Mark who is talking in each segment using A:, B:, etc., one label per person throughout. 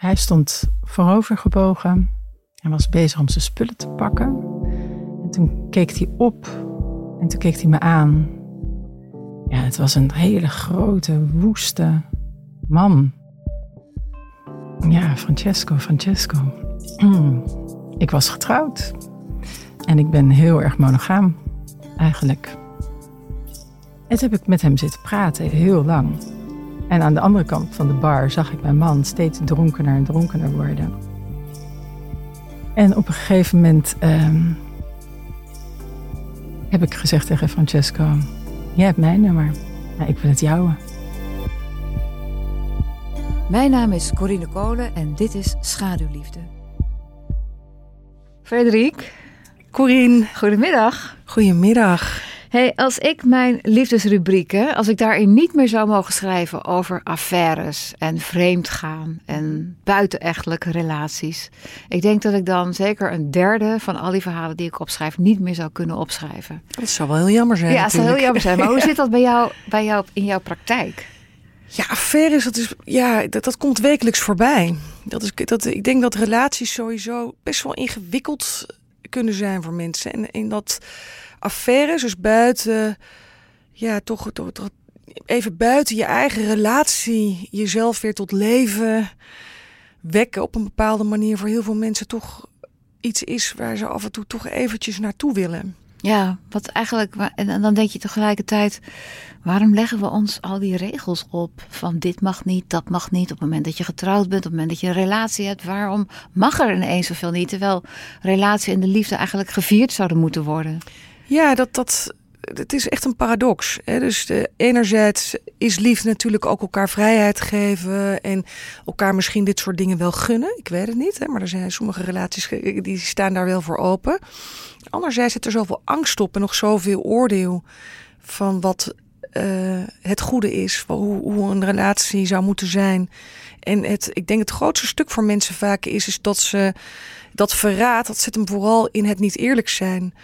A: Hij stond voorovergebogen. Hij was bezig om zijn spullen te pakken. En toen keek hij op en toen keek hij me aan. Ja, het was een hele grote, woeste man. Ja, Francesco, Francesco. Ik was getrouwd. En ik ben heel erg monogaam, eigenlijk. En toen heb ik met hem zitten praten, heel lang. En aan de andere kant van de bar zag ik mijn man steeds dronkener en dronkener worden. En op een gegeven moment ehm, heb ik gezegd tegen Francesco: Jij hebt mijn nummer, maar ik wil het jouwe.
B: Mijn naam is Corine Kolen en dit is Schaduwliefde. Frederik,
A: Corine,
B: goedemiddag.
A: goedemiddag.
B: Hey, als ik mijn liefdesrubrieken, als ik daarin niet meer zou mogen schrijven over affaires en vreemdgaan en buitenechtelijke relaties. Ik denk dat ik dan zeker een derde van al die verhalen die ik opschrijf niet meer zou kunnen opschrijven.
C: Dat zou wel heel jammer zijn.
B: Ja, het zou heel jammer zijn. Maar hoe zit dat bij jou, bij jou in jouw praktijk?
C: Ja, affaires, dat, is, ja, dat, dat komt wekelijks voorbij. Dat is, dat, ik denk dat relaties sowieso best wel ingewikkeld kunnen zijn voor mensen. En, en dat affaires, dus buiten, ja, toch, toch, toch even buiten je eigen relatie, jezelf weer tot leven wekken op een bepaalde manier voor heel veel mensen toch iets is waar ze af en toe toch eventjes naartoe willen.
B: Ja, wat eigenlijk, en dan denk je tegelijkertijd, waarom leggen we ons al die regels op? Van dit mag niet, dat mag niet. Op het moment dat je getrouwd bent, op het moment dat je een relatie hebt, waarom mag er ineens zoveel niet? Terwijl relatie en de liefde eigenlijk gevierd zouden moeten worden.
C: Ja, dat, dat, het is echt een paradox. Hè? Dus de, enerzijds is liefde natuurlijk ook elkaar vrijheid geven en elkaar misschien dit soort dingen wel gunnen. Ik weet het niet, hè? maar er zijn sommige relaties die staan daar wel voor open. Anderzijds zit er zoveel angst op en nog zoveel oordeel van wat eh, het goede is, hoe, hoe een relatie zou moeten zijn. En het, ik denk het grootste stuk voor mensen vaak is, is dat ze dat verraad, dat zit hem vooral in het niet eerlijk zijn.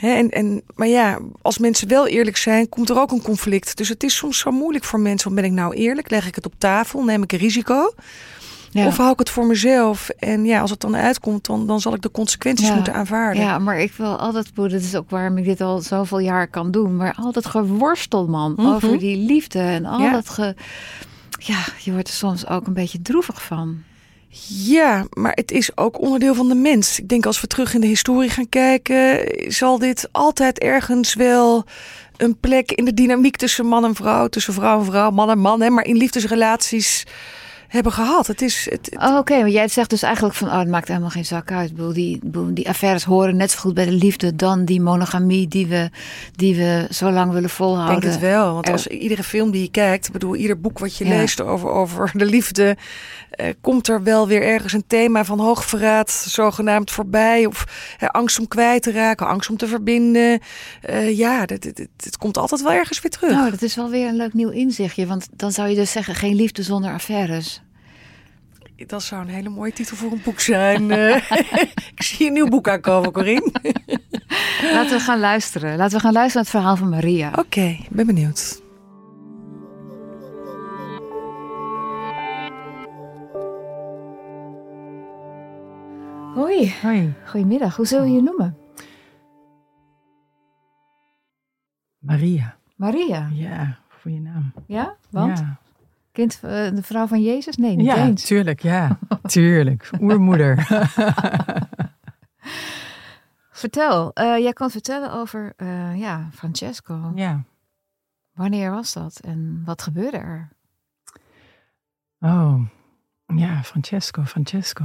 C: En, en, maar ja, als mensen wel eerlijk zijn, komt er ook een conflict. Dus het is soms zo moeilijk voor mensen. Want ben ik nou eerlijk? Leg ik het op tafel? Neem ik een risico?
B: Ja.
C: Of hou ik het voor mezelf? En ja, als het dan uitkomt, dan, dan zal ik de consequenties
B: Ja.
C: moeten aanvaarden.
B: Ja, maar ik wil altijd, dat is ook waarom ik dit al zoveel jaar kan doen, maar altijd geworstel, man,
C: Mhm.
B: over die liefde en al
C: Ja.
B: dat ge... Ja, je wordt er soms ook een beetje droevig van.
C: Ja, maar het is ook onderdeel van de mens. Ik denk als we terug in de historie gaan kijken, zal dit altijd ergens wel een plek in de dynamiek tussen man en vrouw, tussen vrouw en vrouw, man en man, hè, maar in liefdesrelaties hebben gehad. Het is, het, het-
B: Oh, Oké, maar jij zegt dus eigenlijk van, oh, het maakt helemaal geen zak uit. Ik bedoel, die, ik die affaires horen net zo goed bij de liefde dan die monogamie die we, die we zo lang willen
C: Ik
B: volhouden.
C: denk het wel. Want
B: Er-
C: als iedere film die je kijkt, ik bedoel, ieder boek wat je
B: Ja.
C: leest over, over de liefde, eh, komt er wel weer ergens een thema van hoogverraad zogenaamd voorbij. Of angst om kwijt te raken, angst om te verbinden. Eh, ja, het, komt altijd wel ergens weer terug.
B: Nou, dat is wel weer een leuk nieuw inzichtje. Want dan zou je dus zeggen, geen liefde zonder affaires.
C: Dat zou een hele mooie titel voor een boek zijn. Eh, ik zie een nieuw boek aankomen, Corine.
B: Laten we gaan luisteren. Laten we gaan luisteren naar het verhaal van Maria.
C: Oké, ben benieuwd.
B: Hoi,
A: Hoi,
B: goedemiddag. Hoe zullen we je noemen?
A: Maria.
B: Maria.
A: Ja, goede naam.
B: Ja? Want?
A: Ja,
B: Kind, eh, de vrouw van Jezus? Nee, niet
A: ja
B: eens.
A: tuurlijk, ja. Tuurlijk. Oermoeder.
B: Vertel, eh, jij kan vertellen over eh, ja, Francesco.
A: ja.
B: Wanneer was dat en wat gebeurde er?
A: Oh, ja, Francesco, Francesco.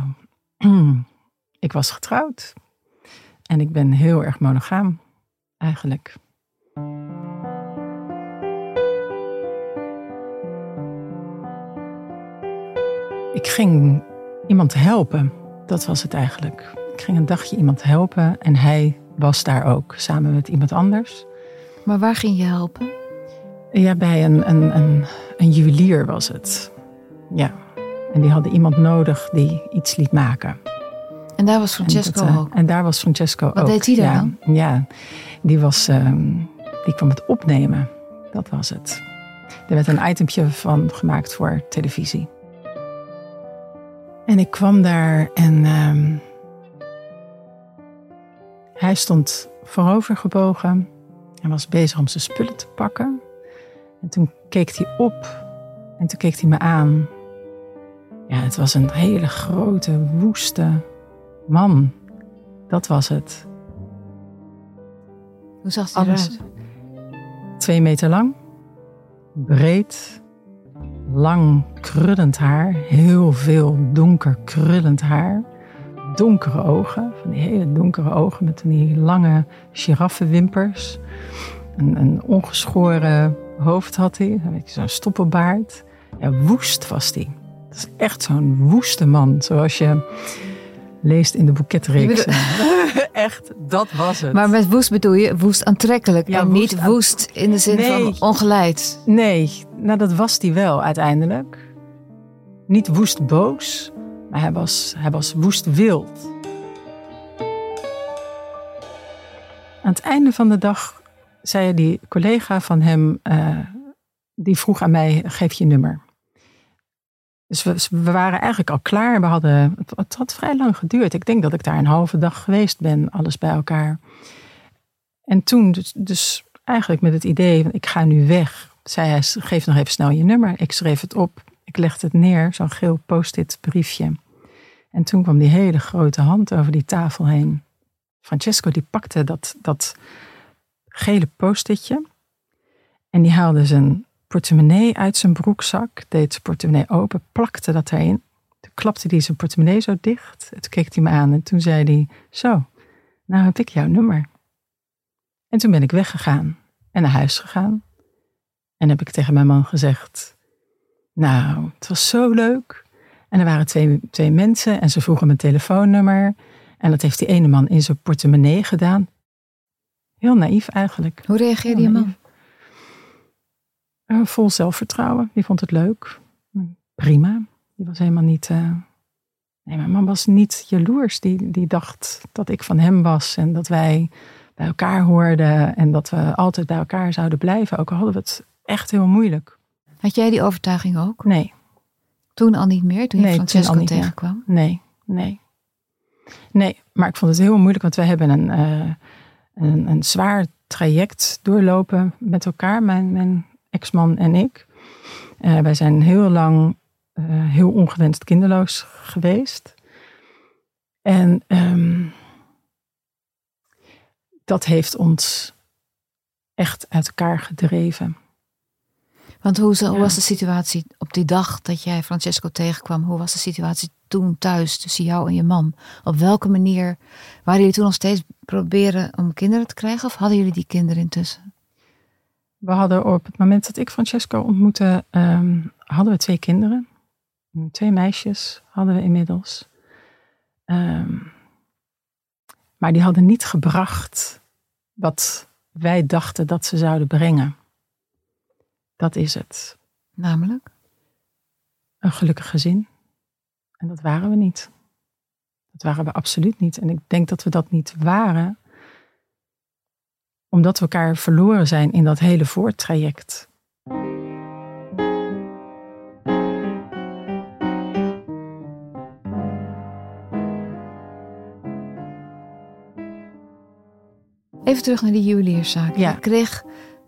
A: ik was getrouwd. En ik ben heel erg monogaam, eigenlijk. Ik ging iemand helpen. Dat was het eigenlijk. Ik ging een dagje iemand helpen en hij was daar ook samen met iemand anders.
B: Maar waar ging je helpen?
A: Ja, bij een, een, een, een juwelier was het. Ja. En die hadden iemand nodig die iets liet maken.
B: En daar was Francesco
A: en dat, uh,
B: ook.
A: En daar was Francesco
B: Wat
A: ook.
B: deed hij daar
A: ja,
B: dan?
A: Ja, die, was, ehm, die kwam het opnemen. Dat was het. Er werd een itempje van gemaakt voor televisie. En ik kwam daar en ehm, hij stond voorovergebogen en was bezig om zijn spullen te pakken. En toen keek hij op en toen keek hij me aan. Ja, het was een hele grote, woeste man. Dat was het.
B: Hoe zag
A: Alles.
B: eruit?
A: Twee meter lang, breed, lang krullend haar, heel veel donker krullend haar, donkere ogen, van die hele donkere ogen met die lange giraffenwimpers, een, een ongeschoren hoofd had hij, een beetje zo'n stoppelbaard. Ja, woest was hij. Dat is echt zo'n woeste man, zoals je leest in de boeketreeks. echt, dat was het.
B: Maar met woest bedoel je woest aantrekkelijk
A: Ja,
B: en
A: woest
B: niet woest in de zin
A: Nee.
B: van ongeleid.
A: Nee, nou dat was hij wel uiteindelijk. Niet woest boos, maar hij was, hij was woest wild. Aan het einde van de dag zei die collega van hem, eh, die vroeg aan mij, geef je nummer. Dus we, waren eigenlijk al klaar. We hadden, het, had vrij lang geduurd. Ik denk dat ik daar een halve dag geweest ben, alles bij elkaar. En toen, dus, dus eigenlijk met het idee, ik ga nu weg, zei hij, geef nog even snel je nummer. Ik schreef het op, ik legde het neer, zo'n geel post-it briefje. En toen kwam die hele grote hand over die tafel heen. Francesco die pakte dat, dat gele post-itje en die haalde zijn portemonnee uit zijn broekzak, deed zijn portemonnee open, plakte dat erin. Toen klapte hij zijn portemonnee zo dicht. En toen keek hij me aan en toen zei hij, zo, nou heb ik jouw nummer. En toen ben ik weggegaan en naar huis gegaan. En heb ik tegen mijn man gezegd, nou, het was zo leuk. En er waren twee, twee mensen en ze vroegen mijn telefoonnummer. En dat heeft die ene man in zijn portemonnee gedaan. Heel naïef eigenlijk.
B: Hoe reageerde je man?
A: Eh, vol zelfvertrouwen. Die vond het leuk. Prima. Die was helemaal niet. eh, Nee, mijn man was niet jaloers. Die, die dacht dat ik van hem was en dat wij bij elkaar hoorden en dat we altijd bij elkaar zouden blijven. Ook al hadden we het echt heel moeilijk.
B: Had jij die overtuiging ook?
A: Nee,
B: Toen al niet meer, toen je
A: Nee, toen
B: Francesco
A: al niet meer.
B: tegenkwam?
A: nee, nee. Nee, maar ik vond het heel moeilijk, want wij hebben een, eh, een, een zwaar traject doorlopen met elkaar, mijn, mijn ex-man en ik. Eh, wij zijn heel lang eh, heel ongewenst kinderloos geweest. En ehm, dat heeft ons echt uit elkaar gedreven.
B: Want hoe, zo- hoe
A: Ja.
B: was de situatie op die dag dat jij Francesco tegenkwam? Hoe was de situatie toen thuis tussen jou en je man? Op welke manier waren jullie toen nog steeds proberen om kinderen te krijgen? Of hadden jullie die kinderen intussen?
A: We hadden op het moment dat ik Francesco ontmoette, ehm, hadden we twee kinderen. Twee meisjes hadden we inmiddels. Ehm, maar die hadden niet gebracht wat wij dachten dat ze zouden brengen. Dat is het.
B: Namelijk?
A: Een gelukkig gezin. En dat waren we niet. Dat waren we absoluut niet. En ik denk dat we dat niet waren, omdat we elkaar verloren zijn in dat hele voortraject.
B: Even terug naar die juwelierszaak.
A: Ja.
B: Je kreeg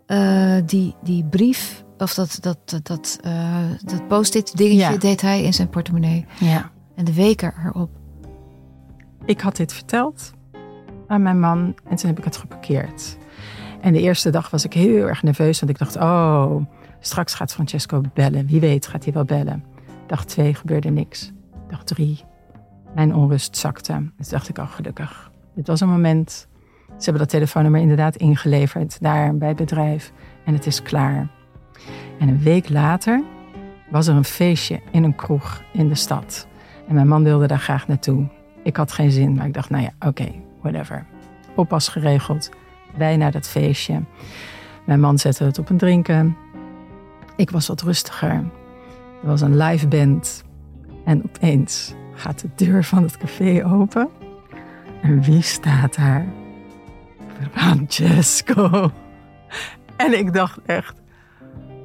B: eh, die, die brief, of dat, dat, dat, dat, eh, dat post-it dingetje,
A: Ja.
B: deed hij in zijn portemonnee.
A: Ja.
B: En de weken erop.
A: Ik had dit verteld aan mijn man en toen heb ik het geparkeerd. En de eerste dag was ik heel erg nerveus, want ik dacht, oh, straks gaat Francesco bellen. Wie weet gaat hij wel bellen. Dag twee gebeurde niks. Dag drie, mijn onrust zakte. Dus dacht ik, oh gelukkig. Dit was een moment. Ze hebben dat telefoonnummer inderdaad ingeleverd daar bij het bedrijf. En het is klaar. En een week later was er een feestje in een kroeg in de stad. En mijn man wilde daar graag naartoe. Ik had geen zin, maar ik dacht, nou ja, oké, whatever. Oppas geregeld, wij naar dat feestje. Mijn man zette het op een drinken. Ik was wat rustiger. Er was een live band. En opeens gaat de deur van het café open. En wie staat daar? Francesco. En ik dacht echt,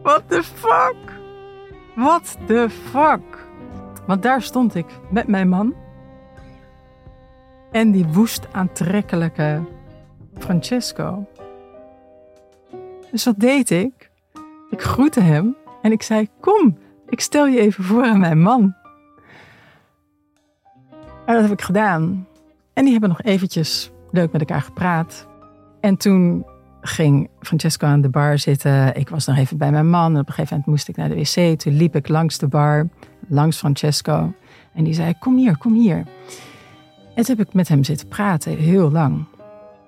A: what the fuck? What the fuck? Want daar stond ik met mijn man. En die woest aantrekkelijke Francesco. Dus wat deed ik? Ik groette hem en ik zei: Kom, ik stel je even voor aan mijn man. En dat heb ik gedaan. En die hebben nog eventjes leuk met elkaar gepraat. En toen ging Francesco aan de bar zitten. Ik was nog even bij mijn man. En op een gegeven moment moest ik naar de wc. Toen liep ik langs de bar, langs Francesco. En die zei: Kom hier, kom hier. En toen heb ik met hem zitten praten, heel lang.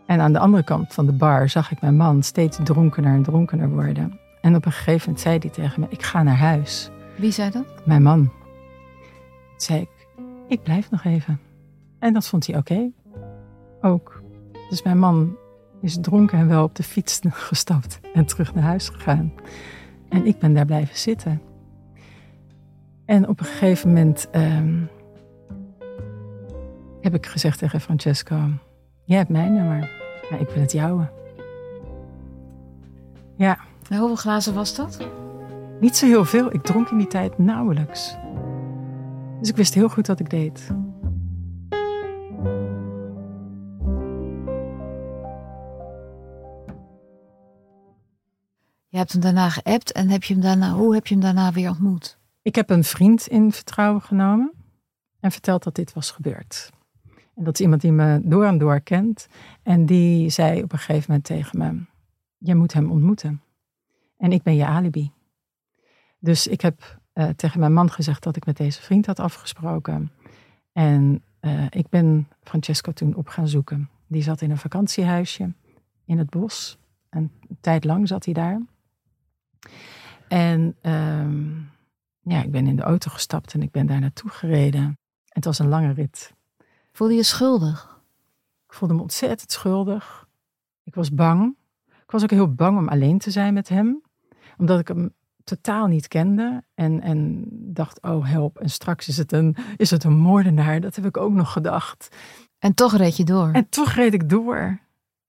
A: En aan de andere kant van de bar zag ik mijn man steeds dronkener en dronkener worden. En op een gegeven moment zei hij tegen me: Ik ga naar huis.
B: Wie zei dat?
A: Mijn man. Toen zei ik: Ik blijf nog even. En dat vond hij oké. Ook. Dus mijn man is dronken en wel op de fiets gestapt en terug naar huis gegaan. En ik ben daar blijven zitten. En op een gegeven moment ehm, heb ik gezegd tegen Francesco: Jij hebt mijn nummer, maar ik wil het jouwe. Ja,
B: En hoeveel glazen was dat?
A: niet zo heel veel. Ik dronk in die tijd nauwelijks. Dus ik wist heel goed wat ik deed.
B: Je hebt hem daarna geappt en heb je hem daarna, hoe heb je hem daarna weer ontmoet?
A: Ik heb een vriend in vertrouwen genomen en verteld dat dit was gebeurd. En dat is iemand die me door en door kent. En die zei op een gegeven moment tegen me: Je moet hem ontmoeten. En ik ben je alibi. Dus ik heb eh, tegen mijn man gezegd dat ik met deze vriend had afgesproken. En eh, ik ben Francesco toen op gaan zoeken. Die zat in een vakantiehuisje in het bos. Een tijd lang zat hij daar. En ehm, ja, ik ben in de auto gestapt en ik ben daar naartoe gereden. Het was een lange rit.
B: Voelde je schuldig?
A: Ik voelde me ontzettend schuldig. Ik was bang. Ik was ook heel bang om alleen te zijn met hem. Omdat ik hem totaal niet kende. En, en dacht, oh help. En straks is het, een, is het een moordenaar. Dat heb ik ook nog gedacht.
B: En toch reed je door.
A: En toch reed ik door.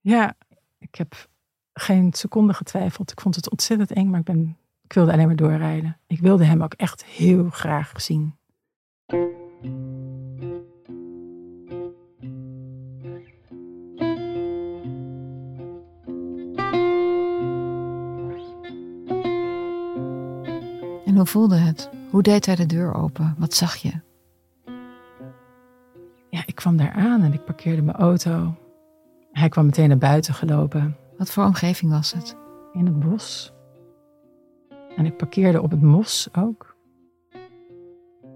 A: Ja, ik heb geen seconde getwijfeld. Ik vond het ontzettend eng, maar ik, ben, ik wilde alleen maar doorrijden. Ik wilde hem ook echt heel graag zien.
B: Hoe voelde het? Hoe deed hij de deur open? Wat zag je?
A: Ja, ik kwam daar aan en ik parkeerde mijn auto. Hij kwam meteen naar buiten gelopen
B: Wat voor omgeving was het?
A: in het bos. En ik parkeerde op het mos ook.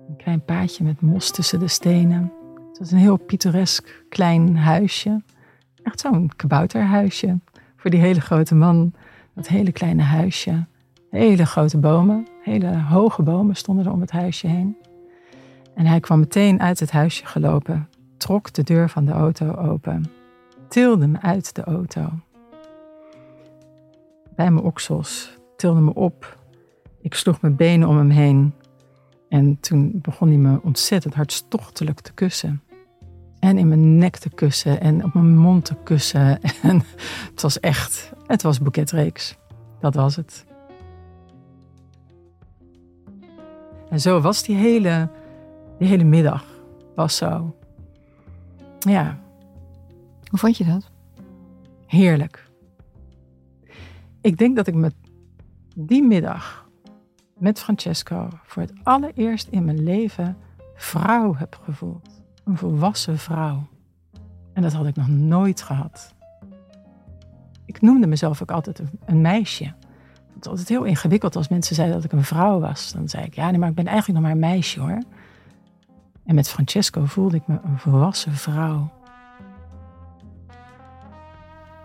A: Een klein paadje met mos tussen de stenen. Het was een heel pittoresk klein huisje. Echt zo'n kabouterhuisje. Voor die hele grote man. Dat hele kleine huisje. Hele grote bomen. Hele hoge bomen stonden er om het huisje heen. En hij kwam meteen uit het huisje gelopen. Trok de deur van de auto open. Tilde me uit de auto. Bij mijn oksels. Tilde me op. Ik sloeg mijn benen om hem heen. En toen begon hij me ontzettend hartstochtelijk te kussen. En in mijn nek te kussen en op mijn mond te kussen. En het was echt, het was boeketreeks. Dat was het. En zo was die hele, die hele middag. Was zo. Ja,
B: Hoe vond je dat?
A: heerlijk. Ik denk dat ik me die middag met Francesco voor het allereerst in mijn leven vrouw heb gevoeld. Een volwassen vrouw. En dat had ik nog nooit gehad. Ik noemde mezelf ook altijd een, een meisje. Het was altijd heel ingewikkeld als mensen zeiden dat ik een vrouw was. Dan zei ik, ja, nee, maar ik ben eigenlijk nog maar een meisje hoor. En met Francesco voelde ik me een volwassen vrouw.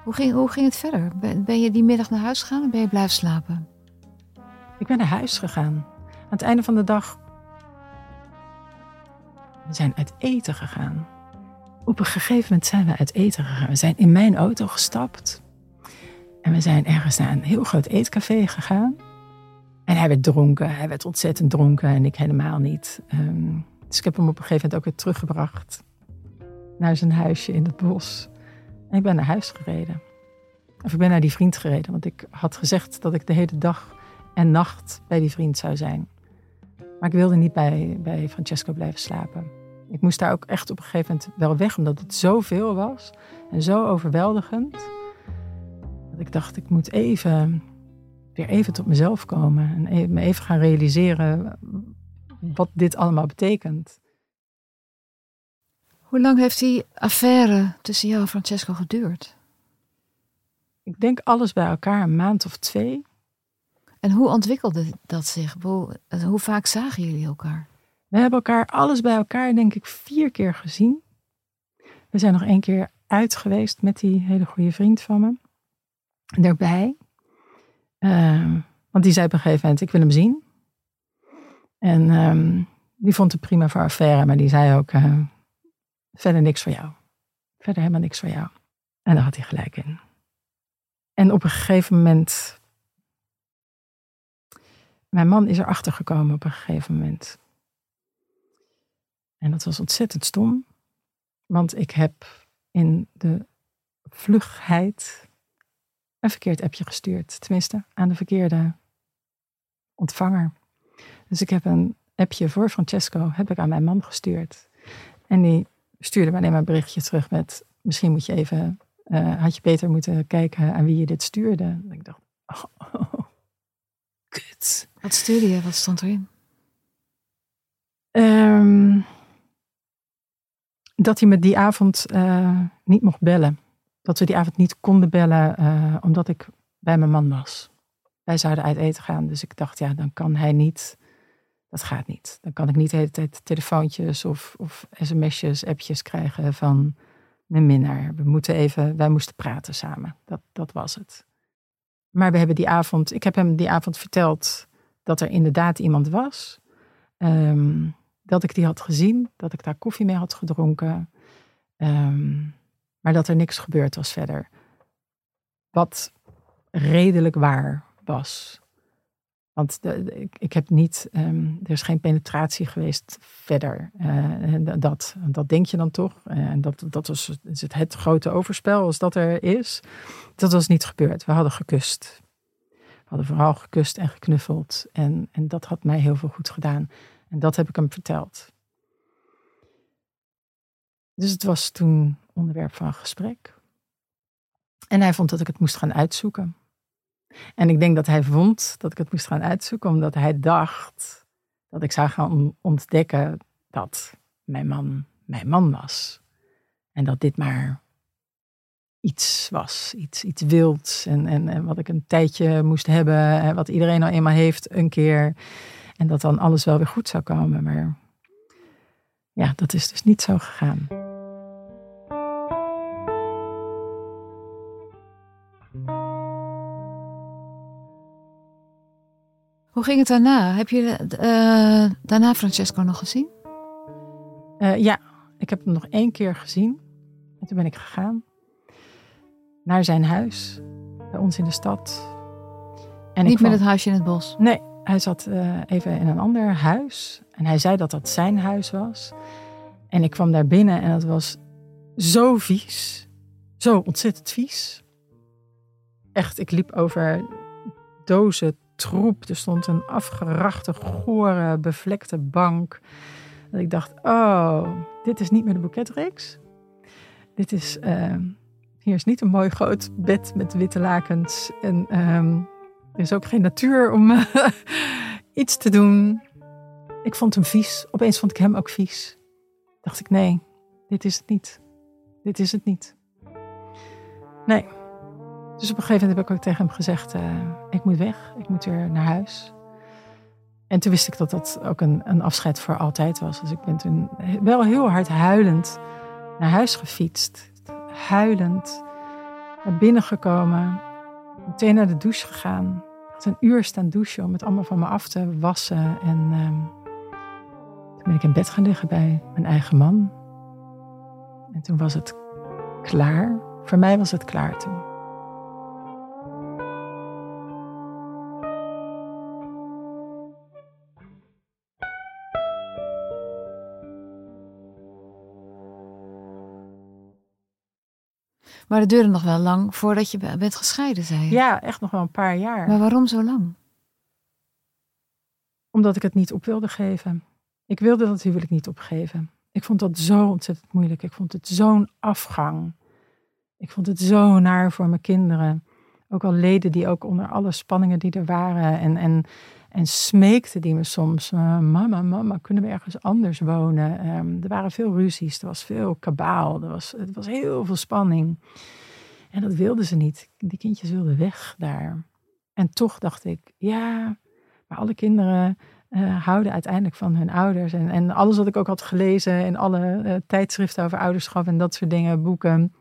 B: Hoe ging, hoe ging het verder? Ben, ben je die middag naar huis gegaan en ben je blijven slapen?
A: Ik ben naar huis gegaan. Aan het einde van de dag. We zijn uit eten gegaan. Op een gegeven moment zijn we uit eten gegaan. We zijn in mijn auto gestapt. En we zijn ergens naar een heel groot eetcafé gegaan. En hij werd dronken. Hij werd ontzettend dronken en ik helemaal niet. Ehm, dus ik heb hem op een gegeven moment ook weer teruggebracht naar zijn huisje in het bos. En ik ben naar huis gereden. Of ik ben naar die vriend gereden, want ik had gezegd dat ik de hele dag en nacht bij die vriend zou zijn. Maar ik wilde niet bij, bij Francesco blijven slapen. Ik moest daar ook echt op een gegeven moment wel weg, omdat het zoveel was en zo overweldigend. Ik dacht, ik moet even, weer even tot mezelf komen en e-, me even gaan realiseren wat dit allemaal betekent.
B: Hoe lang heeft die affaire tussen jou en Francesco geduurd?
A: Ik denk alles bij elkaar een maand of twee.
B: En hoe ontwikkelde dat zich? Hoe, hoe vaak zagen jullie elkaar?
A: We hebben elkaar alles bij elkaar, denk ik, vier keer gezien. We zijn nog één keer uit geweest met die hele goede vriend van me. Daarbij. Uh, want die zei op een gegeven moment, ik wil hem zien. En um, die vond het prima voor affaire, maar die zei ook, uh, verder niks voor jou. Verder helemaal niks voor jou. En daar had hij gelijk in. En op een gegeven moment. Mijn man is erachter gekomen op een gegeven moment. En dat was ontzettend stom. Want ik heb in de vlugheid een verkeerd appje gestuurd. Tenminste, aan de verkeerde ontvanger. Dus ik heb een appje voor Francesco heb ik aan mijn man gestuurd. En die stuurde me alleen maar een berichtje terug met... misschien moet je even uh, had je beter moeten kijken aan wie je dit stuurde. En ik dacht, oh, oh, kut.
B: Wat stuurde je? Wat stond erin?
A: Um, dat hij me die avond uh, niet mocht bellen. Dat we die avond niet konden bellen uh, omdat ik bij mijn man was. Wij zouden uit eten gaan, dus ik dacht, ja, dan kan hij niet. Dat gaat niet. Dan kan ik niet de hele tijd telefoontjes of, of sms'jes, appjes krijgen van mijn minnaar. We moeten even, wij moesten praten samen. Dat, dat was het. Maar we hebben die avond, ik heb hem die avond verteld dat er inderdaad iemand was. Um, dat ik die had gezien, dat ik daar koffie mee had gedronken. Um, maar dat er niks gebeurd was verder. Wat redelijk waar was. Want de, ik, heb niet, um, er is geen penetratie geweest verder. Uh, dat, dat denk je dan toch. Uh, en dat, dat was het grote overspel als dat er is. Dat was niet gebeurd. We hadden gekust. We hadden vooral gekust en geknuffeld. En, en dat had mij heel veel goed gedaan. En dat heb ik hem verteld. Dus het was toen onderwerp van gesprek. En hij vond dat ik het moest gaan uitzoeken. En ik denk dat hij vond dat ik het moest gaan uitzoeken, omdat hij dacht dat ik zou gaan ontdekken dat mijn man mijn man was. En dat dit maar iets was, iets, iets wilds. En, en, en wat ik een tijdje moest hebben, wat iedereen nou eenmaal heeft, een keer. En dat dan alles wel weer goed zou komen. Maar ja, dat is dus niet zo gegaan.
B: Hoe ging het daarna? Heb je uh, daarna Francesco nog gezien?
A: Uh, ja, ik heb hem nog één keer gezien. En toen ben ik gegaan naar zijn huis, bij ons in de stad.
B: En Niet met het huisje in het bos?
A: Nee, hij zat uh, even in een ander huis. En hij zei dat dat zijn huis was. En ik kwam daar binnen en het was zo vies. Zo ontzettend vies. Echt, ik liep over dozen troep. Er stond een afgerachte, gore, bevlekte bank. Dat ik dacht, oh, dit is niet meer de boeketreeks. Dit is, uh, hier is niet een mooi groot bed met witte lakens. En uh, er is ook geen natuur om uh, iets te doen. Ik vond hem vies. Opeens vond ik hem ook vies. Dacht ik, nee, dit is het niet. Dit is het niet. Nee. Dus op een gegeven moment heb ik ook tegen hem gezegd: uh, Ik moet weg, ik moet weer naar huis. En toen wist ik dat dat ook een, een afscheid voor altijd was. Dus ik ben toen wel heel hard huilend naar huis gefietst. Huilend naar binnen gekomen. Meteen naar de douche gegaan. had een uur staan douchen om het allemaal van me af te wassen. En ehm, toen ben ik in bed gaan liggen bij mijn eigen man. En toen was het klaar. Voor mij was het klaar toen.
B: Maar het duurde nog wel lang voordat je bent gescheiden, zei je.
A: Ja, echt nog wel een paar jaar.
B: Maar waarom zo lang?
A: Omdat ik het niet op wilde geven. Ik wilde dat huwelijk niet opgeven. Ik vond dat zo ontzettend moeilijk. Ik vond het zo'n afgang. Ik vond het zo naar voor mijn kinderen. Ook al leden die ook onder alle spanningen die er waren. En, en, en smeekten die me soms. eh, mama, mama, kunnen we ergens anders wonen? Ehm, er waren veel ruzies. Er was veel kabaal. Er was, het was heel veel spanning. En dat wilden ze niet. Die kindjes wilden weg daar. En toch dacht ik, ja, maar alle kinderen eh, houden uiteindelijk van hun ouders. En, en alles wat ik ook had gelezen in alle eh, tijdschriften over ouderschap en dat soort dingen, boeken,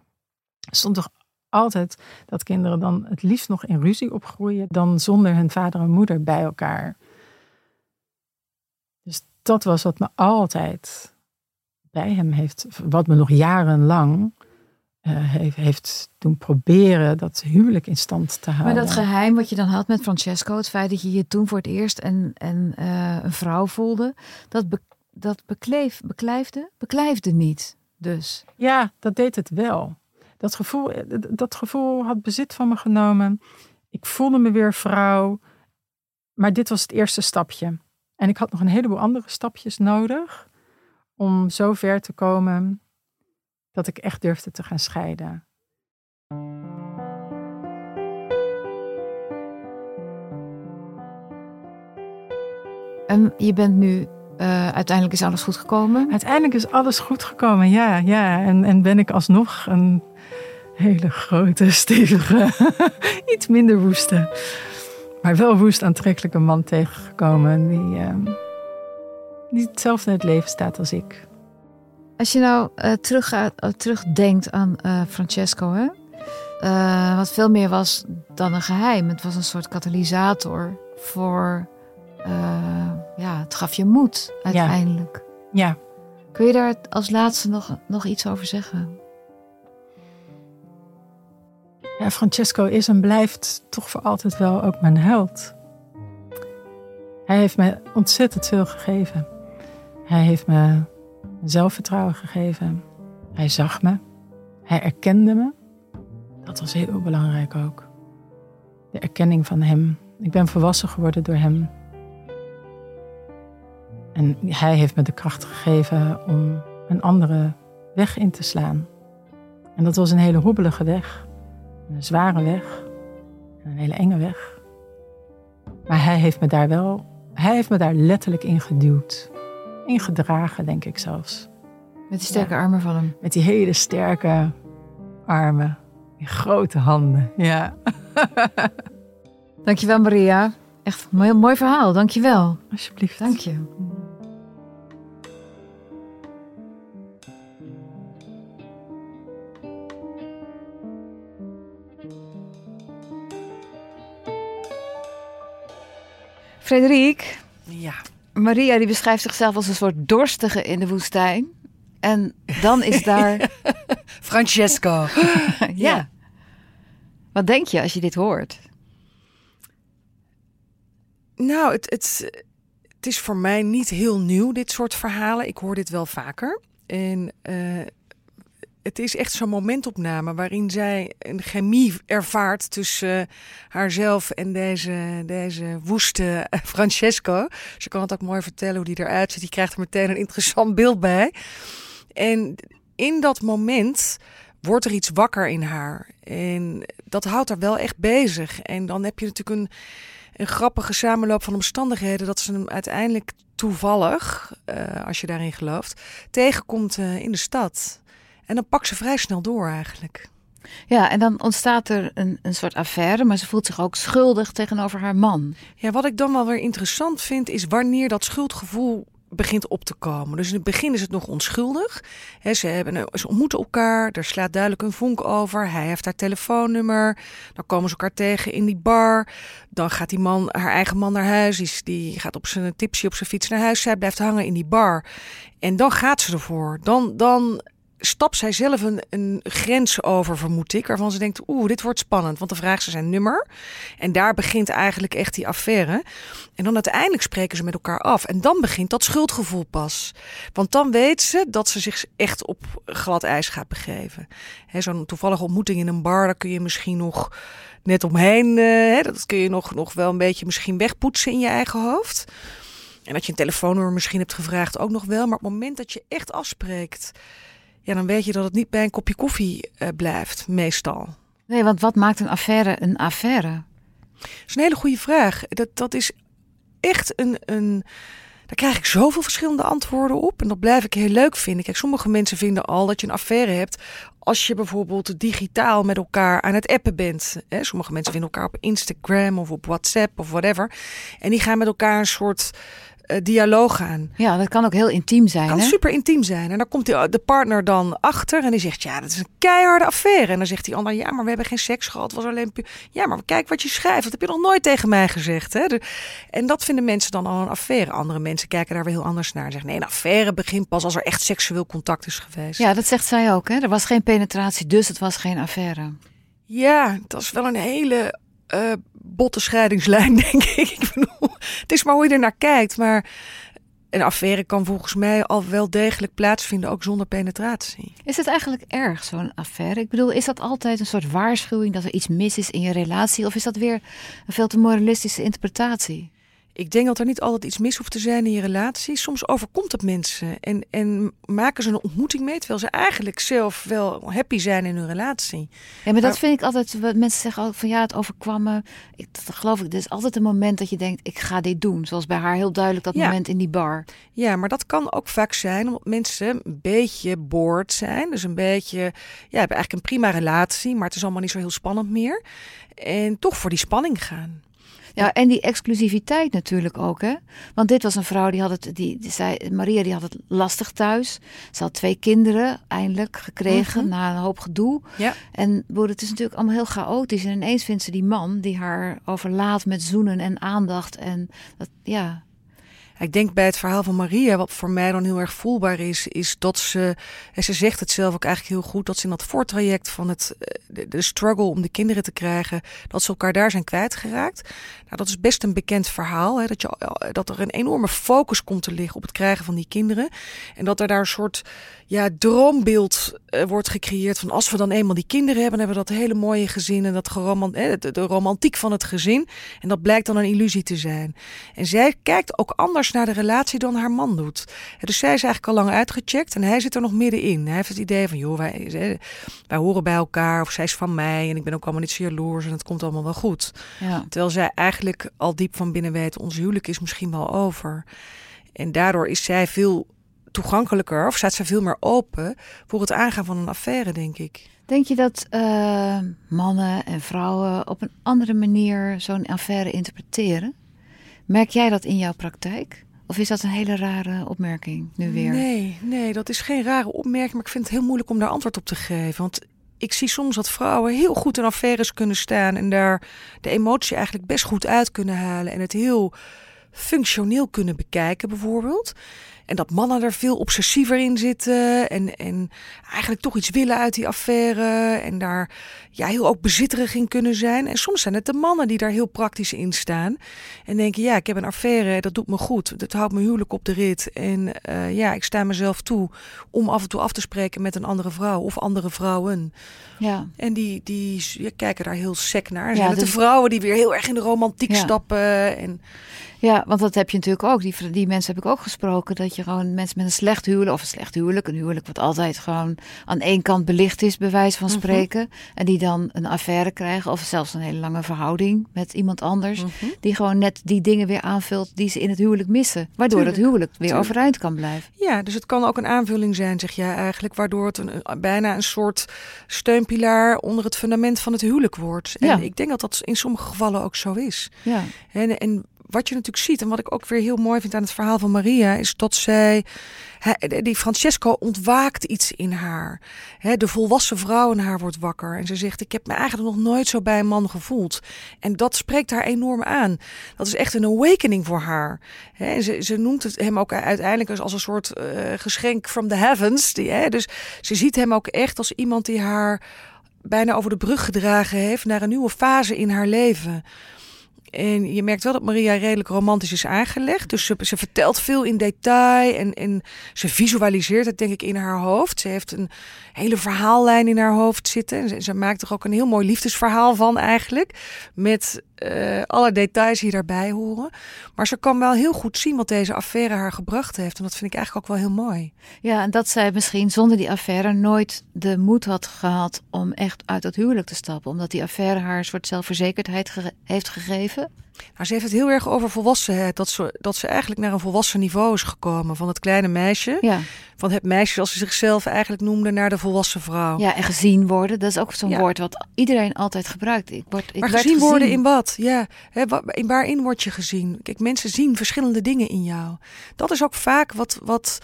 A: stond toch altijd dat kinderen dan het liefst nog in ruzie opgroeien dan zonder hun vader en moeder bij elkaar. Dus dat was wat me altijd bij hem heeft, wat me nog jarenlang eh, heeft, heeft doen proberen dat huwelijk in stand te
B: Maar
A: houden.
B: dat geheim wat je dan had met Francesco, het feit dat je je toen voor het eerst en, en, eh, een vrouw voelde, dat, be, dat bekleef, beklijfde, beklijfde niet. Dus.
A: Ja, dat deed het wel. Dat gevoel, eh, dat gevoel had bezit van me genomen. Ik voelde me weer vrouw. Maar dit was het eerste stapje. En ik had nog een heleboel andere stapjes nodig om zo ver te komen dat ik echt durfde te gaan scheiden.
B: En je bent nu, eh, uiteindelijk is alles goed gekomen.
A: Uiteindelijk is alles goed gekomen, ja. ja. En, en ben ik alsnog een hele grote, stevige, iets minder woeste, maar wel woest aantrekkelijke man tegengekomen. Die, eh, die hetzelfde in het leven staat als ik.
B: Als je nou eh, teruggaat, eh, terugdenkt aan Francesco, hè? Wat veel meer was dan een geheim. Het was een soort katalysator voor, gaf je moed uiteindelijk.
A: Ja,
B: Kun je daar als laatste nog, nog iets over zeggen?
A: ja, Francesco is en blijft toch voor altijd wel ook mijn held. Hij heeft me ontzettend veel gegeven. Hij heeft me zelfvertrouwen gegeven. Hij zag me. Hij erkende me. Dat was heel belangrijk ook. De erkenning van hem. Ik ben volwassen geworden door hem. En hij heeft me de kracht gegeven om een andere weg in te slaan. En dat was een hele hobbelige weg. Een zware weg. En een hele enge weg. Maar hij heeft me daar wel, hij heeft me daar letterlijk in geduwd. Ingedragen, denk ik zelfs.
B: Met die sterke armen van hem.
A: Met die hele sterke armen. Die grote handen. Ja.
B: Dankjewel Maria. Echt een heel mooi verhaal. Dankjewel.
A: Alsjeblieft.
B: Dank je. Frederik,
C: Ja.
B: Maria die beschrijft zichzelf als een soort dorstige in de woestijn. En dan is daar...
C: Francesco.
B: ja. Wat denk je als je dit hoort?
C: Nou, het, het, het is voor mij niet heel nieuw, dit soort verhalen. Ik hoor dit wel vaker. En eh, het is echt zo'n momentopname waarin zij een chemie ervaart tussen eh, haarzelf en deze, deze woeste eh, Francesco. Ze kan het ook mooi vertellen hoe die eruit ziet. Die krijgt er meteen een interessant beeld bij. En in dat moment wordt er iets wakker in haar. En dat houdt haar wel echt bezig. En dan heb je natuurlijk een, een grappige samenloop van omstandigheden dat ze hem uiteindelijk toevallig, eh, als je daarin gelooft, tegenkomt in de stad. En dan pakt ze vrij snel door eigenlijk.
B: Ja, en dan ontstaat er een, een soort affaire, maar ze voelt zich ook schuldig tegenover haar man.
C: Ja, wat ik dan wel weer interessant vind, is wanneer dat schuldgevoel begint op te komen. Dus in het begin is het nog onschuldig. ze, hebben, ze ontmoeten elkaar, er slaat duidelijk een vonk over. Hij heeft haar telefoonnummer. Dan komen ze elkaar tegen in die bar. Dan gaat die man, haar eigen man naar huis. Die, die gaat op zijn tipsje op zijn fiets naar huis. Zij blijft hangen in die bar. En dan gaat ze ervoor. Dan, dan stapt zij zelf een, een grens over, vermoed ik, waarvan ze denkt, oeh, dit wordt spannend, want dan vraagt ze zijn nummer. En daar begint eigenlijk echt die affaire. En dan uiteindelijk spreken ze met elkaar af. En dan begint dat schuldgevoel pas. Want dan weet ze dat ze zich echt op glad ijs gaat begeven. Zo'n toevallige ontmoeting in een bar, daar kun je misschien nog net omheen, uh, dat kun je nog, nog wel een beetje misschien wegpoetsen in je eigen hoofd. En dat je een telefoonnummer misschien hebt gevraagd ook nog wel. Maar op het moment dat je echt afspreekt ja, dan weet je dat het niet bij een kopje koffie uh, blijft, meestal.
B: Nee, want wat maakt een affaire een affaire?
C: Dat is een hele goede vraag. Dat, dat is echt een, een. Daar krijg ik zoveel verschillende antwoorden op. En dat blijf ik heel leuk vinden. Kijk, sommige mensen vinden al dat je een affaire hebt. als je bijvoorbeeld digitaal met elkaar aan het appen bent. Sommige mensen vinden elkaar op Instagram of op WhatsApp of whatever. En die gaan met elkaar een soort uh, dialoog aan.
B: Ja, dat kan ook heel intiem zijn.
C: Kan
B: hè?
C: super intiem zijn. En dan komt die, de partner dan achter en die zegt: Ja, dat is een keiharde affaire. En dan zegt die ander: Ja, maar we hebben geen seks gehad. Het was alleen. Ja, maar kijk wat je schrijft. Dat heb je nog nooit tegen mij gezegd. Hè? en dat vinden mensen dan al een affaire. Andere mensen kijken daar weer heel anders naar. En zeggen: Nee, een affaire begint pas als er echt seksueel contact is geweest.
B: Ja, dat zegt zij ook. Hè? Er was geen penetratie, dus het was geen affaire.
C: Ja, dat is wel een hele uh, botte scheidingslijn, denk ik. ik bedoel, het is maar hoe je er naar kijkt. Maar een affaire kan volgens mij al wel degelijk plaatsvinden, ook zonder penetratie.
B: Is het eigenlijk erg, zo'n affaire? Ik bedoel, is dat altijd een soort waarschuwing dat er iets mis is in je relatie? Of is dat weer een veel te moralistische interpretatie?
C: Ik denk dat er niet altijd iets mis hoeft te zijn in je relatie. Soms overkomt het mensen en, en maken ze een ontmoeting mee, terwijl ze eigenlijk zelf wel happy zijn in hun relatie.
B: Ja, maar dat vind ik altijd, wat mensen zeggen ook van ja, het overkwam me. Ik, dat geloof ik, er is altijd een moment dat je denkt, ik ga dit doen. Zoals bij haar heel duidelijk dat moment in die bar.
C: Ja, maar dat kan ook vaak zijn omdat mensen een beetje boord zijn. Dus een beetje, ja, hebben eigenlijk een prima relatie, maar het is allemaal niet zo heel spannend meer. En toch voor die spanning gaan.
B: Ja, en die exclusiviteit natuurlijk ook, hè? Want dit was een vrouw die had het, die, die zei, Maria die had het lastig thuis. Ze had twee kinderen eindelijk gekregen mhm. na een hoop gedoe. Ja. En boer, het is natuurlijk allemaal heel chaotisch. En ineens vindt ze die man die haar overlaat met zoenen en aandacht. En dat, ja,
C: ik denk bij het verhaal van Maria, wat voor mij dan heel erg voelbaar is, is dat ze, en ze zegt het zelf ook eigenlijk heel goed, dat ze in dat voortraject van het, eh, de, struggle om de kinderen te krijgen, dat ze elkaar daar zijn kwijtgeraakt. Nou, dat is best een bekend verhaal, hè, dat, je, eh, dat er een enorme focus komt te liggen op het krijgen van die kinderen. En dat er daar een soort ja, droombeeld uh, wordt gecreëerd van als we dan eenmaal die kinderen hebben, hebben we dat hele mooie gezin en dat geromant, de, de romantiek van het gezin. En dat blijkt dan een illusie te zijn. En zij kijkt ook anders naar de relatie dan haar man doet. Dus zij is eigenlijk al lang uitgecheckt en hij zit er nog middenin. Hij heeft het idee van, joh, wij, wij horen bij elkaar of zij is van mij en ik ben ook allemaal niet zo jaloers en het komt allemaal wel goed. Ja. Terwijl zij eigenlijk al diep van binnen weet, ons huwelijk is misschien wel over. En daardoor is zij veel toegankelijker of staat ze veel meer open voor het aangaan van een affaire, denk ik.
B: Denk je dat uh, mannen en vrouwen op een andere manier zo'n affaire interpreteren? Merk jij dat in jouw praktijk? Of is dat een hele rare opmerking nu weer?
C: Nee, nee, dat is geen rare opmerking, maar ik vind het heel moeilijk om daar antwoord op te geven. Want ik zie soms dat vrouwen heel goed in affaires kunnen staan en daar de emotie eigenlijk best goed uit kunnen halen en het heel functioneel kunnen bekijken, bijvoorbeeld. En dat mannen er veel obsessiever in zitten. En, en eigenlijk toch iets willen uit die affaire. En daar ja, heel ook bezitterig in kunnen zijn. En soms zijn het de mannen die daar heel praktisch in staan. En denken, ja, ik heb een affaire, dat doet me goed. Dat houdt me huwelijk op de rit. En uh, ja, ik sta mezelf toe om af en toe af te spreken met een andere vrouw of andere vrouwen. Ja. En die, die ja, kijken daar heel sec naar. Ja, de vrouwen die weer heel erg in de romantiek stappen. En...
B: Ja, want dat heb je natuurlijk ook. Die, die mensen heb ik ook gesproken. Dat je gewoon mensen met een slecht huwelijk, of een slecht huwelijk, een huwelijk wat altijd gewoon aan één kant belicht is, bij wijze van mhm. spreken. En die dan een affaire krijgen, of zelfs een hele lange verhouding met iemand anders. Mhm. Die gewoon net die dingen weer aanvult die ze in het huwelijk missen. Waardoor het huwelijk weer overeind kan blijven.
C: Ja, dus het kan ook een aanvulling zijn, zeg jij eigenlijk, waardoor het een, bijna een soort steunpilaar onder het fundament van het huwelijk wordt. En ja. ik denk dat dat in sommige gevallen ook zo is. Ja. En, en wat je natuurlijk ziet en wat ik ook weer heel mooi vind aan het verhaal van Maria, is dat zij, die Francesco ontwaakt iets in haar. de volwassen vrouw in haar wordt wakker en ze zegt: Ik heb me eigenlijk nog nooit zo bij een man gevoeld. En dat spreekt haar enorm aan. Dat is echt een awakening voor haar. ze, ze noemt het hem ook uiteindelijk als een soort uh, geschenk from the heavens. Die, dus ze ziet hem ook echt als iemand die haar bijna over de brug gedragen heeft naar een nieuwe fase in haar leven. En je merkt wel dat Maria redelijk romantisch is aangelegd. Dus ze, vertelt veel in detail en, en ze visualiseert het denk ik in haar hoofd. Ze heeft een hele verhaallijn in haar hoofd zitten. En ze, ze maakt er ook een heel mooi liefdesverhaal van eigenlijk. Met uh, alle details die daarbij horen. Maar ze kan wel heel goed zien wat deze affaire haar gebracht heeft. En dat vind ik eigenlijk ook wel heel mooi.
B: Ja, en dat zij misschien zonder die affaire nooit de moed had gehad om echt uit dat huwelijk te stappen. Omdat die affaire haar een soort zelfverzekerdheid heeft gegeven.
C: Nou, ze heeft het heel erg over volwassenheid. Dat ze, dat ze eigenlijk naar een volwassen niveau is gekomen. Van het kleine meisje.
B: Ja.
C: Van het meisje zoals ze zichzelf eigenlijk noemde naar de volwassen vrouw.
B: Ja, en gezien worden. Dat is ook zo'n woord wat iedereen altijd gebruikt. Ik word, ik
C: maar gezien, worden in wat? Ja, waarin word je gezien? Kijk, mensen zien verschillende dingen in jou. Dat is ook vaak wat, wat,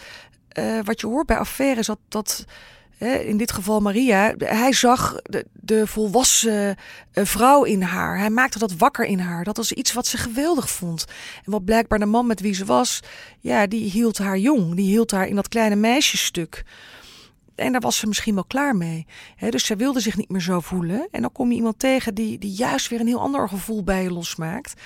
C: uh, wat je hoort bij affaires. Dat... dat in dit geval Maria, hij zag de, de volwassen eh, vrouw in haar. Hij maakte dat wakker in haar. Dat was iets wat ze geweldig vond. En wat blijkbaar de man met wie ze was, ja, die hield haar jong. Die hield haar in dat kleine meisjesstuk. En daar was ze misschien wel klaar mee. dus zij wilde zich niet meer zo voelen. En dan kom je iemand tegen die, die juist weer een heel ander gevoel bij je losmaakt.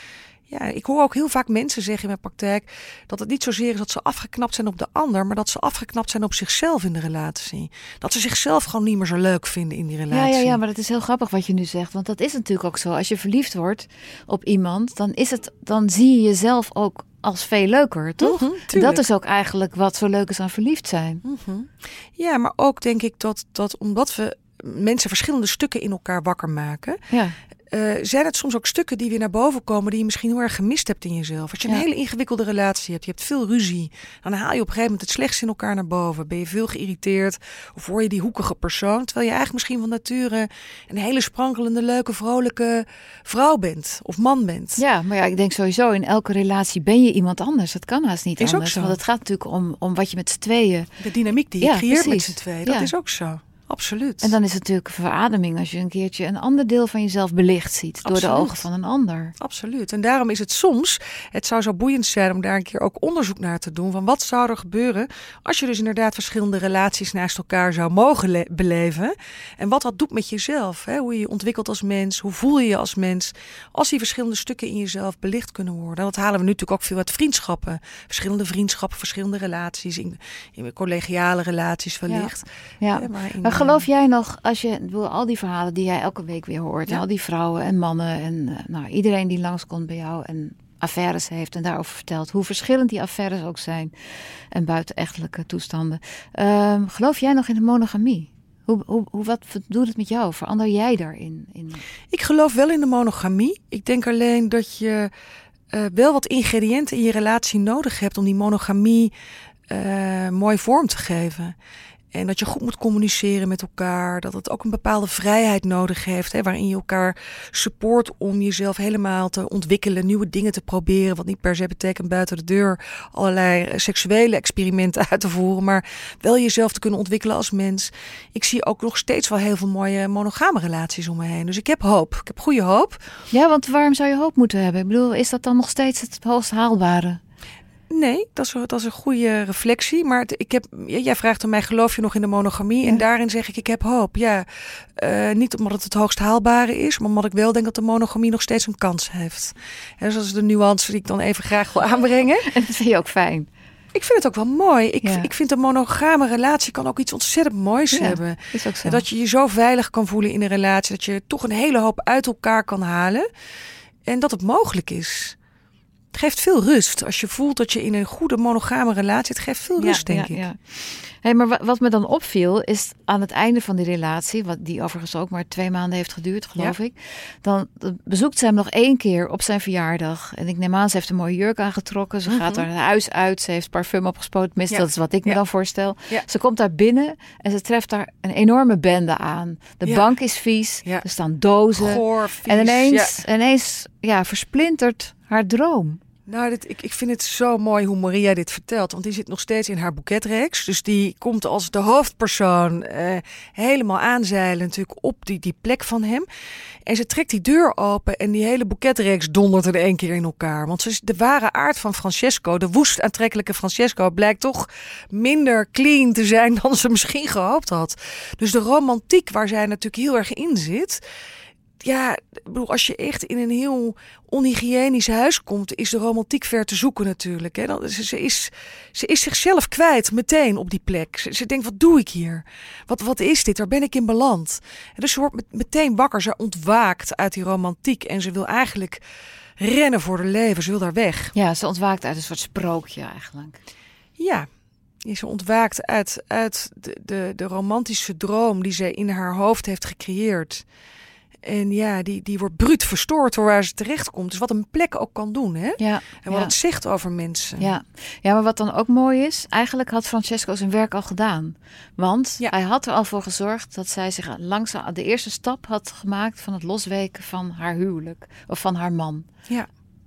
C: Ja, ik hoor ook heel vaak mensen zeggen in mijn praktijk dat het niet zozeer is dat ze afgeknapt zijn op de ander, maar dat ze afgeknapt zijn op zichzelf in de relatie. Dat ze zichzelf gewoon niet meer zo leuk vinden in die relatie.
B: Ja, ja, ja maar dat is heel grappig wat je nu zegt, want dat is natuurlijk ook zo. Als je verliefd wordt op iemand, dan is het, dan zie je jezelf ook als veel leuker, toch? Mm dat is ook eigenlijk wat zo leuk is aan verliefd zijn.
C: Mm Ja, maar ook denk ik dat, dat omdat we mensen verschillende stukken in elkaar wakker maken.
B: Ja.
C: Uh, zijn het soms ook stukken die weer naar boven komen die je misschien heel erg gemist hebt in jezelf? Als je een hele ingewikkelde relatie hebt, je hebt veel ruzie, dan haal je op een gegeven moment het slechtste in elkaar naar boven. Ben je veel geïrriteerd of word je die hoekige persoon, terwijl je eigenlijk misschien van nature een hele sprankelende, leuke, vrolijke vrouw bent of man bent.
B: Ja, maar ja, ik denk sowieso in elke relatie ben je iemand anders. Dat kan haast niet
C: is
B: anders.
C: Ook zo.
B: Want het gaat natuurlijk om, om wat je met z'n tweeën...
C: De dynamiek die je creëert met z'n tweeën, dat is ook zo. Absoluut.
B: En dan is het natuurlijk een verademing als je een keertje een ander deel van jezelf belicht ziet door de ogen van een ander.
C: Absoluut. En daarom is het soms, het zou zo boeiend zijn om daar een keer ook onderzoek naar te doen. Van wat zou er gebeuren als je dus inderdaad verschillende relaties naast elkaar zou mogen beleven. En wat dat doet met jezelf. Hè? Hoe je je ontwikkelt als mens, hoe voel je je als mens. Als die verschillende stukken in jezelf belicht kunnen worden. En dat halen we nu natuurlijk ook veel uit vriendschappen. Verschillende vriendschappen, verschillende relaties. In, in collegiale relaties wellicht.
B: Ja. ja. Maar in, geloof jij nog, als je al die verhalen die jij elke week weer hoort, al die vrouwen en mannen en uh, nou, iedereen die langskomt bij jou en affaires heeft en daarover vertelt, hoe verschillend die affaires ook zijn en buitenechtelijke toestanden. Uh, geloof jij nog in de monogamie? Hoe, hoe, hoe, wat doet het met jou? Verander jij daarin? In?
C: Ik geloof wel in de monogamie. Ik denk alleen dat je uh, wel wat ingrediënten in je relatie nodig hebt om die monogamie uh, mooi vorm te geven. En dat je goed moet communiceren met elkaar. Dat het ook een bepaalde vrijheid nodig heeft. Hè, waarin je elkaar support om jezelf helemaal te ontwikkelen. Nieuwe dingen te proberen. Wat niet per se betekent buiten de deur allerlei eh, seksuele experimenten uit te voeren. Maar wel jezelf te kunnen ontwikkelen als mens. Ik zie ook nog steeds wel heel veel mooie monogame relaties om me heen. Dus ik heb hoop. Ik heb goede hoop.
B: Ja, want waarom zou je hoop moeten hebben? Ik bedoel, is dat dan nog steeds het hoogst haalbare?
C: Nee, dat is, dat is een goede reflectie. Maar ik heb, jij vraagt aan mij, geloof je nog in de monogamie? En daarin zeg ik, ik heb hoop. Ja, uh, niet omdat het het hoogst haalbare is, maar omdat ik wel denk dat de monogamie nog steeds een kans heeft. En dat is de nuance die ik dan even graag wil aanbrengen.
B: En dat vind je ook fijn.
C: Ik vind het ook wel mooi. Ik, ik vind een monogame relatie kan ook iets ontzettend moois
B: ja,
C: hebben.
B: Is ook zo.
C: Dat je je zo veilig kan voelen in een relatie. Dat je toch een hele hoop uit elkaar kan halen. En dat het mogelijk is. Het geeft veel rust. Als je voelt dat je in een goede monogame relatie... Het geeft veel rust, denk ik. Ja.
B: Hey, maar wat me dan opviel, is aan het einde van die relatie... wat die overigens ook maar twee maanden heeft geduurd, geloof ik... dan bezoekt ze hem nog één keer op zijn verjaardag. En ik neem aan, ze heeft een mooie jurk aangetrokken. Ze gaat haar huis uit. Ze heeft parfum opgespoten. Tenminste, dat is wat ik me dan voorstel. Ze komt daar binnen en ze treft daar een enorme bende aan. De bank is vies. Er staan dozen.
C: Goor,
B: en ineens, ineens ja, versplintert haar droom.
C: Nou, ik, ik vind het zo mooi hoe Maria dit vertelt. Want die zit nog steeds in haar boeketreeks. Dus die komt als de hoofdpersoon eh, helemaal aanzeilen natuurlijk op die, die plek van hem. En ze trekt die deur open en die hele boeketreeks dondert er één keer in elkaar. Want ze, de ware aard van Francesco, de woest aantrekkelijke Francesco, blijkt toch minder clean te zijn dan ze misschien gehoopt had. Dus de romantiek waar zij natuurlijk heel erg in zit ja, bedoel, als je echt in een heel onhygiënisch huis komt, is de romantiek ver te zoeken natuurlijk. Hè. Dan, ze, ze, is, ze is zichzelf kwijt meteen op die plek. Ze, ze denkt, wat doe ik hier? Wat, wat is dit? Waar ben ik in beland? En dus ze wordt meteen wakker. Ze ontwaakt uit die romantiek en ze wil eigenlijk rennen voor haar leven. Ze wil daar weg.
B: Ja, ze ontwaakt uit een soort sprookje eigenlijk.
C: Ja, ze ontwaakt uit, uit de, de, de romantische droom die ze in haar hoofd heeft gecreëerd. En ja, die, die wordt bruut verstoord door waar ze terecht komt. Dus wat een plek ook kan doen. Hè?
B: Ja,
C: en wat het zegt over mensen.
B: Ja. ja, maar wat dan ook mooi is, eigenlijk had Francesco zijn werk al gedaan. Want hij had er al voor gezorgd dat zij zich langzaam de eerste stap had gemaakt van het losweken van haar huwelijk. Of van haar man.
C: Ja.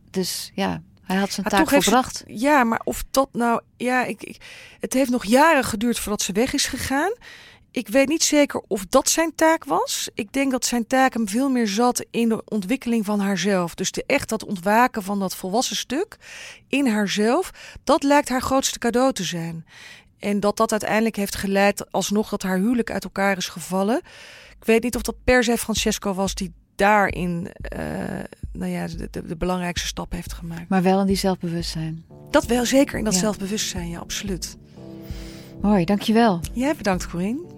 B: Dus ja, hij had zijn taak volbracht.
C: ja, maar of dat nou... Ja, ik, ik, het heeft nog jaren geduurd voordat ze weg is gegaan. Ik weet niet zeker of dat zijn taak was. Ik denk dat zijn taak hem veel meer zat in de ontwikkeling van haarzelf. Dus de, echt dat ontwaken van dat volwassen stuk in haarzelf, dat lijkt haar grootste cadeau te zijn. En dat dat uiteindelijk heeft geleid alsnog dat haar huwelijk uit elkaar is gevallen. Ik weet niet of dat per se Francesco was die daarin uh, nou ja, de, de, de, belangrijkste stap heeft gemaakt.
B: Maar wel in die zelfbewustzijn.
C: Dat wel, zeker in dat zelfbewustzijn, ja, absoluut.
B: Mooi, dankjewel.
C: Jij bedankt, Corine.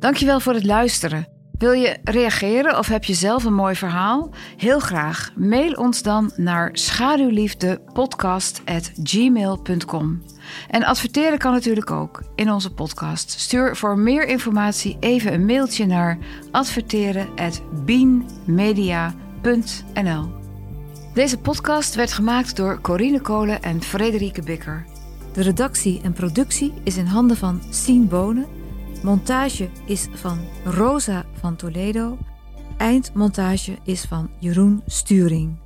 B: Dankjewel voor het luisteren. Wil je reageren of heb je zelf een mooi verhaal? Heel graag. Mail ons dan naar schaduwliefdepodcast.gmail.com. En adverteren kan natuurlijk ook in onze podcast. Stuur voor meer informatie even een mailtje naar adverteren.beanmedia.nl. Deze podcast werd gemaakt door Corine Kolen en Frederike Bikker. De redactie en productie is in handen van Sien Bonen Montage is van Rosa van Toledo. Eindmontage is van Jeroen Sturing.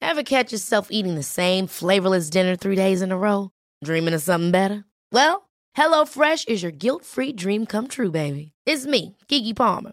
D: Ever catch yourself eating the same flavorless dinner three days in a row? Dreaming of something better? Well, HelloFresh is your guilt-free dream come true, baby. It's me, Kiki Palmer.